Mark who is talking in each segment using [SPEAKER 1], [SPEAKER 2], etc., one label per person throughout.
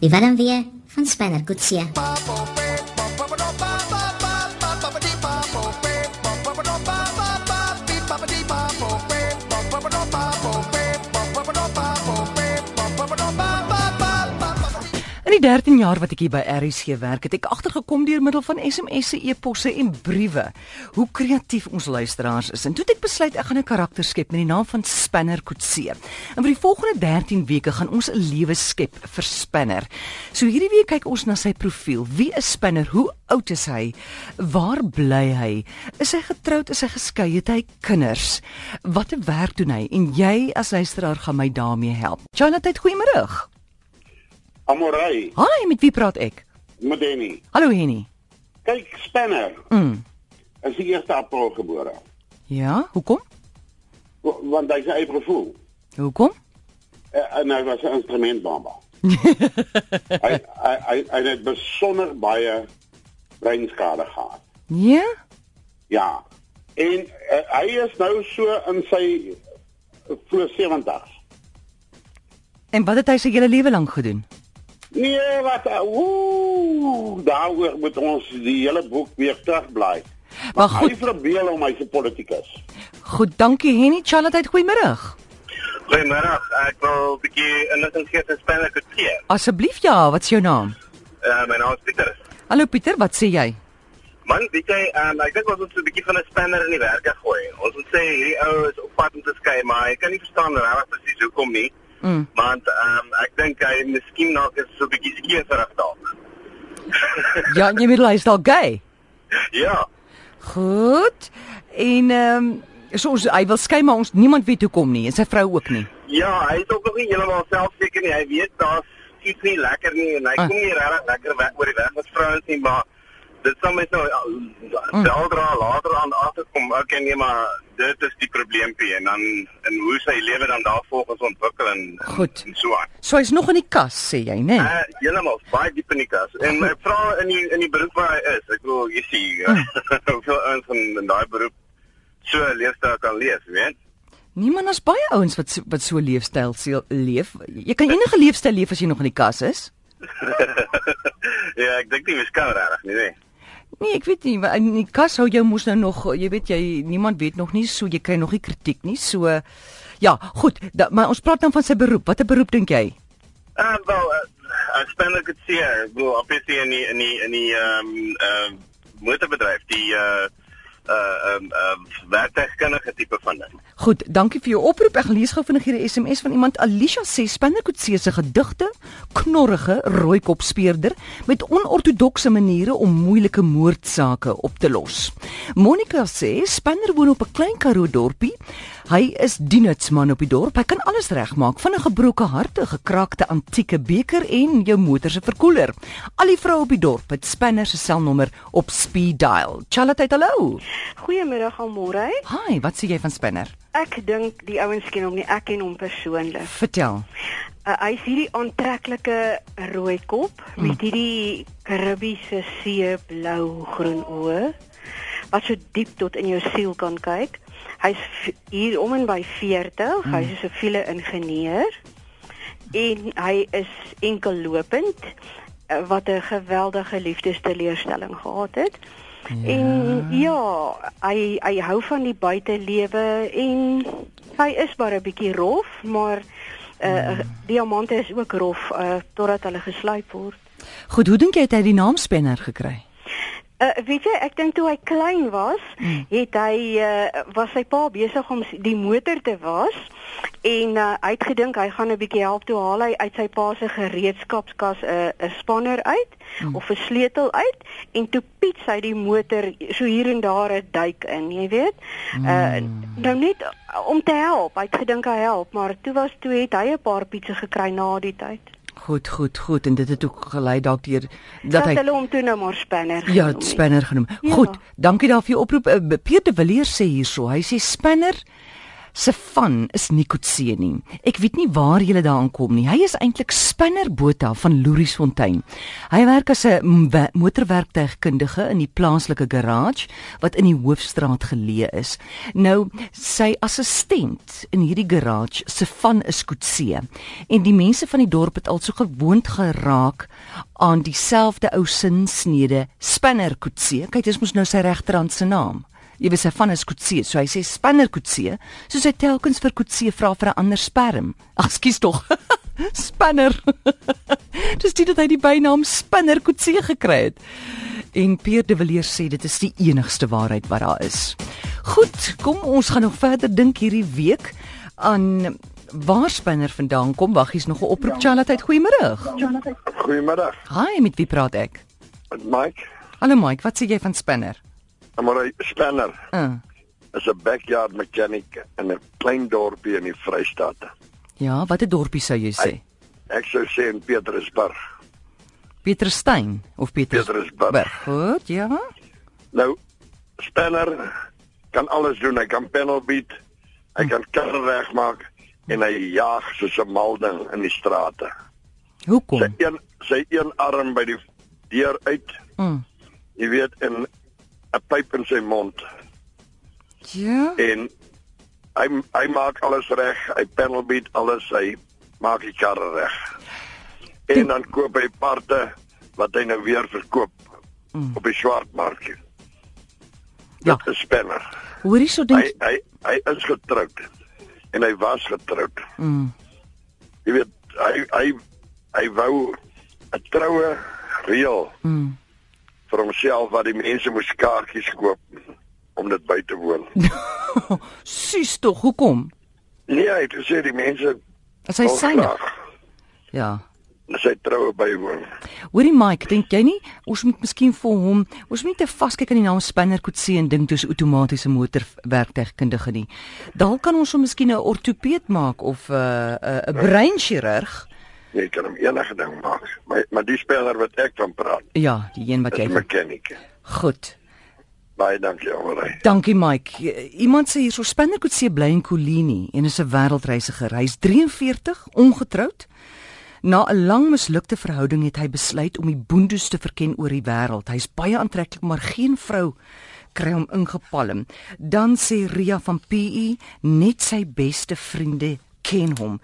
[SPEAKER 1] Die warm weer van Spanner Kutsia.
[SPEAKER 2] Die 13 jaar wat ek hier by RSG werk, het ek agtergekom deur middel van SMS'e, e-posse en briewe hoe kreatief ons luisteraars is. En toe het ek besluit ek gaan 'n karakter skep met die naam van Spanner Kutse. En vir die volgende 13 weke gaan ons 'n lewe skep vir Spanner. So hierdie week kyk ons na sy profiel. Wie is Spanner? Hoe oud is hy? Waar bly hy? Is hy getroud? Is hy geskei? Het hy kinders? Watter werk doen hy? En jy as luisteraar gaan my daarmee help. Jonathan, goeiemôre.
[SPEAKER 3] Amorei,
[SPEAKER 2] Haai, met wie praat ek?
[SPEAKER 3] Modeni.
[SPEAKER 2] Hallo Henny.
[SPEAKER 3] Kyk, Spanner
[SPEAKER 2] Mm.
[SPEAKER 3] is die 1 April gebore.
[SPEAKER 2] Ja, hoekom?
[SPEAKER 3] wa- Want hy sy eie gevoel.
[SPEAKER 2] Hoekom?
[SPEAKER 3] Eh, En hy was 'n instrumentbamba. hy hy hy hy het besonder baie breinskade gehad.
[SPEAKER 2] Ja?
[SPEAKER 3] Ja. En uh, hy is nou so in sy vroeg 70s.
[SPEAKER 2] En wat het hy sy hele lewe lank gedoen?
[SPEAKER 3] Nee, wat ooh, daaroor moet ons die hele boek weer terugblaai.
[SPEAKER 2] Maar
[SPEAKER 3] Hy
[SPEAKER 2] goed,
[SPEAKER 3] verbeel hom hy's 'n politikus.
[SPEAKER 2] goed, dankie Henny. Charlotte, goeiemôre.
[SPEAKER 4] Goeiemôre. Ek wil 'n bietjie inligting gee oor Spanner Kutse.
[SPEAKER 2] Asseblief ja, wat is jou naam?
[SPEAKER 4] Uh, my naam is Pieter.
[SPEAKER 2] Hallo Pieter, wat sê jy?
[SPEAKER 4] Man, weet jy, um, ek dink ons moet so 'n bietjie van 'n spanner in die werk gooi. Ons moet sê hierdie ou is op pad om te skei, maar ek kan nie verstaan regtig presies hoekom nie.
[SPEAKER 2] Mm.
[SPEAKER 4] Want ehm um, ek dink hy miskien dalk is so 'n bietjie skeeferig dalk.
[SPEAKER 2] Ja, jy bedoel hy is dalk gay.
[SPEAKER 4] ja.
[SPEAKER 2] Goed. En ehm um, so ons, hy wil skei maar ons niemand weet hoekom nie en sy vrou ook nie.
[SPEAKER 4] Ja, hy is ook nog nie heeltemal selfseker nie. Hy weet daar's iets nie lekker nie en hy
[SPEAKER 2] Ah.
[SPEAKER 4] kom nie regtig lekker weg oor die weg met vrouens nie, maar dit sal mens nou
[SPEAKER 2] Mm.
[SPEAKER 4] weldra later aan agterkom. Okay, nee, maar dit is die probleempie en dan en hoe sy lewe dan daarvolgens ontwikkel en
[SPEAKER 2] Goed.
[SPEAKER 4] en so aan.
[SPEAKER 2] So hy's nog in die kas sê jy, né?
[SPEAKER 4] Uh, heeltemal baie diep in die kas. En ek vra in die in die beroep waar hy is. Ek wil jy sien
[SPEAKER 2] Mm.
[SPEAKER 4] hoeveel ouens in, in daai beroep so 'n leefstyl kan leef, weet?
[SPEAKER 2] Niemand as baie ouens wat so- wat so leefstyl seel- leef. Jy kan enige leefstyl leef as jy nog in die kas is.
[SPEAKER 4] ja, ek dink nie mens kan regtig nie, nee.
[SPEAKER 2] Nee, ek weet nie, in die kas hou jou mos nou nog, jy weet jy niemand weet nog nie, so jy kry nog nie kritiek nie. So ja, goed, da, maar ons praat dan van sy beroep. Watter beroep dink jy?
[SPEAKER 4] Uh, wel, uh, ek span ek dit sien. Ek bedoel, obviously in die in die in die ehm um, uh, motorbedryf, die uh uh ehm um, werktuigkundige tipe van ding.
[SPEAKER 2] Goed, dankie vir jou oproep. Ek lees gou vinnig hier 'n SMS van iemand. Alicia sê Spannerkutse se gedigte, knorrige rooikop speurder met onortodokse maniere om moeilike moordsake op te los. Monica sê Spanner woon op 'n klein Karoo dorpie. Hy is diensman op die dorp. Hy kan alles regmaak, van 'n gebroke hart, 'n gekraakte antieke beker en jou motor se verkoeler. Al die vroue op die dorp het Spanner se selnommer op speed dial. Charlotte, hallo.
[SPEAKER 5] Goeiemiddag almore.
[SPEAKER 2] Hi, wat sê jy van Spanner?
[SPEAKER 5] Ek dink die ouens ken hom nie, ek ken hom persoonlik.
[SPEAKER 2] Vertel.
[SPEAKER 5] Uh, hy is hierdie aantreklike rooi kop
[SPEAKER 2] Mm.
[SPEAKER 5] met hierdie Karibiese see blou groen oë wat so diep tot in jou siel kan kyk. Hy's hier om en by 40,
[SPEAKER 2] Mm.
[SPEAKER 5] hy's 'n siviele ingenieur en hy is enkel lopend uh, wat 'n geweldige liefdesteleurstelling gehad het. Ja. En ja, hy hy hou van die buitelewe en hy is maar 'n bietjie rof, maar uh, diamante is ook rof uh, totdat hulle geslyp word.
[SPEAKER 2] Goed, hoe dink jy het hy die naam Spanner gekry?
[SPEAKER 5] Uh, weet jy, ek dink toe hy klein was,
[SPEAKER 2] Mm.
[SPEAKER 5] het hy uh, was sy pa besig om die motor te was en uh, hy het gedink hy gaan 'n bietjie help toe haal hy uit sy pa se gereedskapskas 'n uh, 'n spanner uit
[SPEAKER 2] Mm.
[SPEAKER 5] of 'n sleutel uit en toe piets hy die motor so hier en daar 'n duik in, jy weet. Uh, nou net om te help. Hy het gedink hy help, maar toe was toe het hy 'n paar pietse gekry na die tyd.
[SPEAKER 2] Goed, goed, goed en dit het ook gelei dalk deur dat
[SPEAKER 5] Dat
[SPEAKER 2] hy
[SPEAKER 5] hulle hom toe nou maar spanner.
[SPEAKER 2] ja,
[SPEAKER 5] genoem het.
[SPEAKER 2] Spanner genoem.
[SPEAKER 5] Ja.
[SPEAKER 2] Goed, dankie daar vir jou oproep. Uh, Peter de Villiers sê hierso, hy sê Spanner se van is nie Kotse nie. Ek weet nie waar jy daaraan kom nie. Hy is eintlik Spinner Botha van Louriesfontein. Hy werk as 'n motorwerktuigkundige in die plaaslike garage wat in die hoofstraat geleë is. Nou, sy assistent in hierdie garage se van is Kotse. En die mense van die dorp het al so gewoond geraak aan dieselfde ou sinsnede Spinner Kotse. Kyk, dis mos nou sy regterhand se naam. Jy weet sy van is Kotse, so hy sê Spinner Kotse, soos hy telkens vir Kotse vra vir 'n ander sperm. Ag, skus tog. Spinner. Dis dit dat hy die bynaam Spinner Kotse gekry het. En Pierre de Villiers sê dit is die enigste waarheid wat daar is. Goed, kom ons gaan nog verder dink hierdie week aan waar Spinner vandaan kom. Wag, hier's nog 'n oproep Charlotte. Goeiemôre.
[SPEAKER 6] Goeiemiddag,
[SPEAKER 2] Hi, met wie praat ek?
[SPEAKER 6] Mike.
[SPEAKER 2] Hallo Mike, wat sê jy van Spinner?
[SPEAKER 6] Maar Spanner
[SPEAKER 2] Uh.
[SPEAKER 6] is 'n backyard mechanic in 'n klein dorpie in die Vrystaat.
[SPEAKER 2] Ja, watter dorpie sou jy sê?
[SPEAKER 6] Ek sou sê in Petrusburg.
[SPEAKER 2] Pieterstein of Pieters
[SPEAKER 6] Pietersburg.
[SPEAKER 2] Berg. Goed, ja.
[SPEAKER 6] Nou Spanner kan alles doen. Hy kan panel beat, hy kan karre regmaak en hy jaag soos 'n mal ding in die strate. Sy
[SPEAKER 2] Hoekom?
[SPEAKER 6] een sy een arm by die deur uit,
[SPEAKER 2] Mm.
[SPEAKER 6] jy weet in 'n pyp in sy mond
[SPEAKER 2] Ja.
[SPEAKER 6] en hy hy maak alles reg, hy panel beat alles, hy maak die karre reg. En dan koop hy parte wat hy nou weer verkoop mm. op die swartmark.
[SPEAKER 2] Ja.
[SPEAKER 6] Dit is spanner.
[SPEAKER 2] Hoorie so
[SPEAKER 6] Hy
[SPEAKER 2] dink
[SPEAKER 6] hy hy is getroud en hy was getroud.
[SPEAKER 2] Mm.
[SPEAKER 6] Jy weet hy hy hy wou 'n troue reël
[SPEAKER 2] Mm.
[SPEAKER 6] Vir homself wat die mense moes kaartjies koop om dit by te woon.
[SPEAKER 2] Sus tog, hoekom?
[SPEAKER 6] Nee, hy het gesê die mense
[SPEAKER 2] As hy syne. Ja.
[SPEAKER 6] sy troue bywoon.
[SPEAKER 2] Hoorie Mike, dink jy nie ons moet miskien vir hom, ons moet nie te vaskyk aan die naam Spinner Kotse en dink dis outomatiese motorwerktuigkundige nie. Dalk kan ons hom miskien 'n ortopeed maak of 'n uh, 'n uh, breinchirurg.
[SPEAKER 6] Jy kan hom enige ding maak. Maar maar die speler wat ek van praat,
[SPEAKER 2] Ja, die een wat jy
[SPEAKER 6] 'n mechanic.
[SPEAKER 2] Goed.
[SPEAKER 6] Baie dankie almal.
[SPEAKER 2] Dankie Mike. Iemand sê hierso Spinner Kotse bly in Kolini en is 'n wêreldreisiger. Hy's 43, ongetroud. Na 'n lang mislukte verhouding het hy besluit om die boondoes te verken oor die wêreld. Hy's baie aantreklik, maar geen vrou kry hom ingepalm. Dan sê Ria van PE net sy beste vriende ken hom.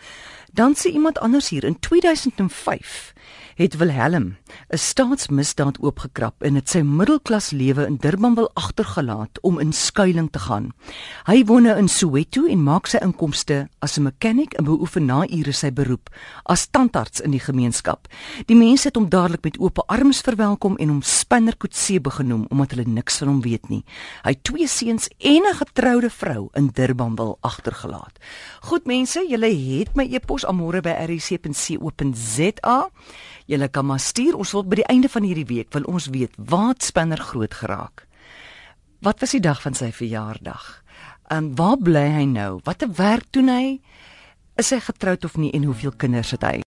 [SPEAKER 2] Dan sê iemand anders hier in 2005 het Wilhelm 'n staatsmisdaad oopgekrap en het sy middelklas lewe in Durban wil agtergelaat om in skuilings te gaan. Hy woon nou in Soweto en maak sy inkomste as 'n mechanic en beoefen na ure sy beroep as tandarts in die gemeenskap. Die mense het hom dadelik met oop arms verwelkom en hom Spinner Kotse genoem omdat hulle niks van hom weet nie. Hy het twee seuns en 'n getroude vrou in Durban wil agtergelaat. Goed mense, julle het my e-pos amore by rc.co.za. Julle kan maar stuur. Ons wil by die einde van hierdie week wil ons weet wat Spinner groot geraak. Wat was die dag van sy verjaardag? En waar bly hy nou? Watter werk doen hy? Is hy getroud of nie en hoeveel kinders het hy?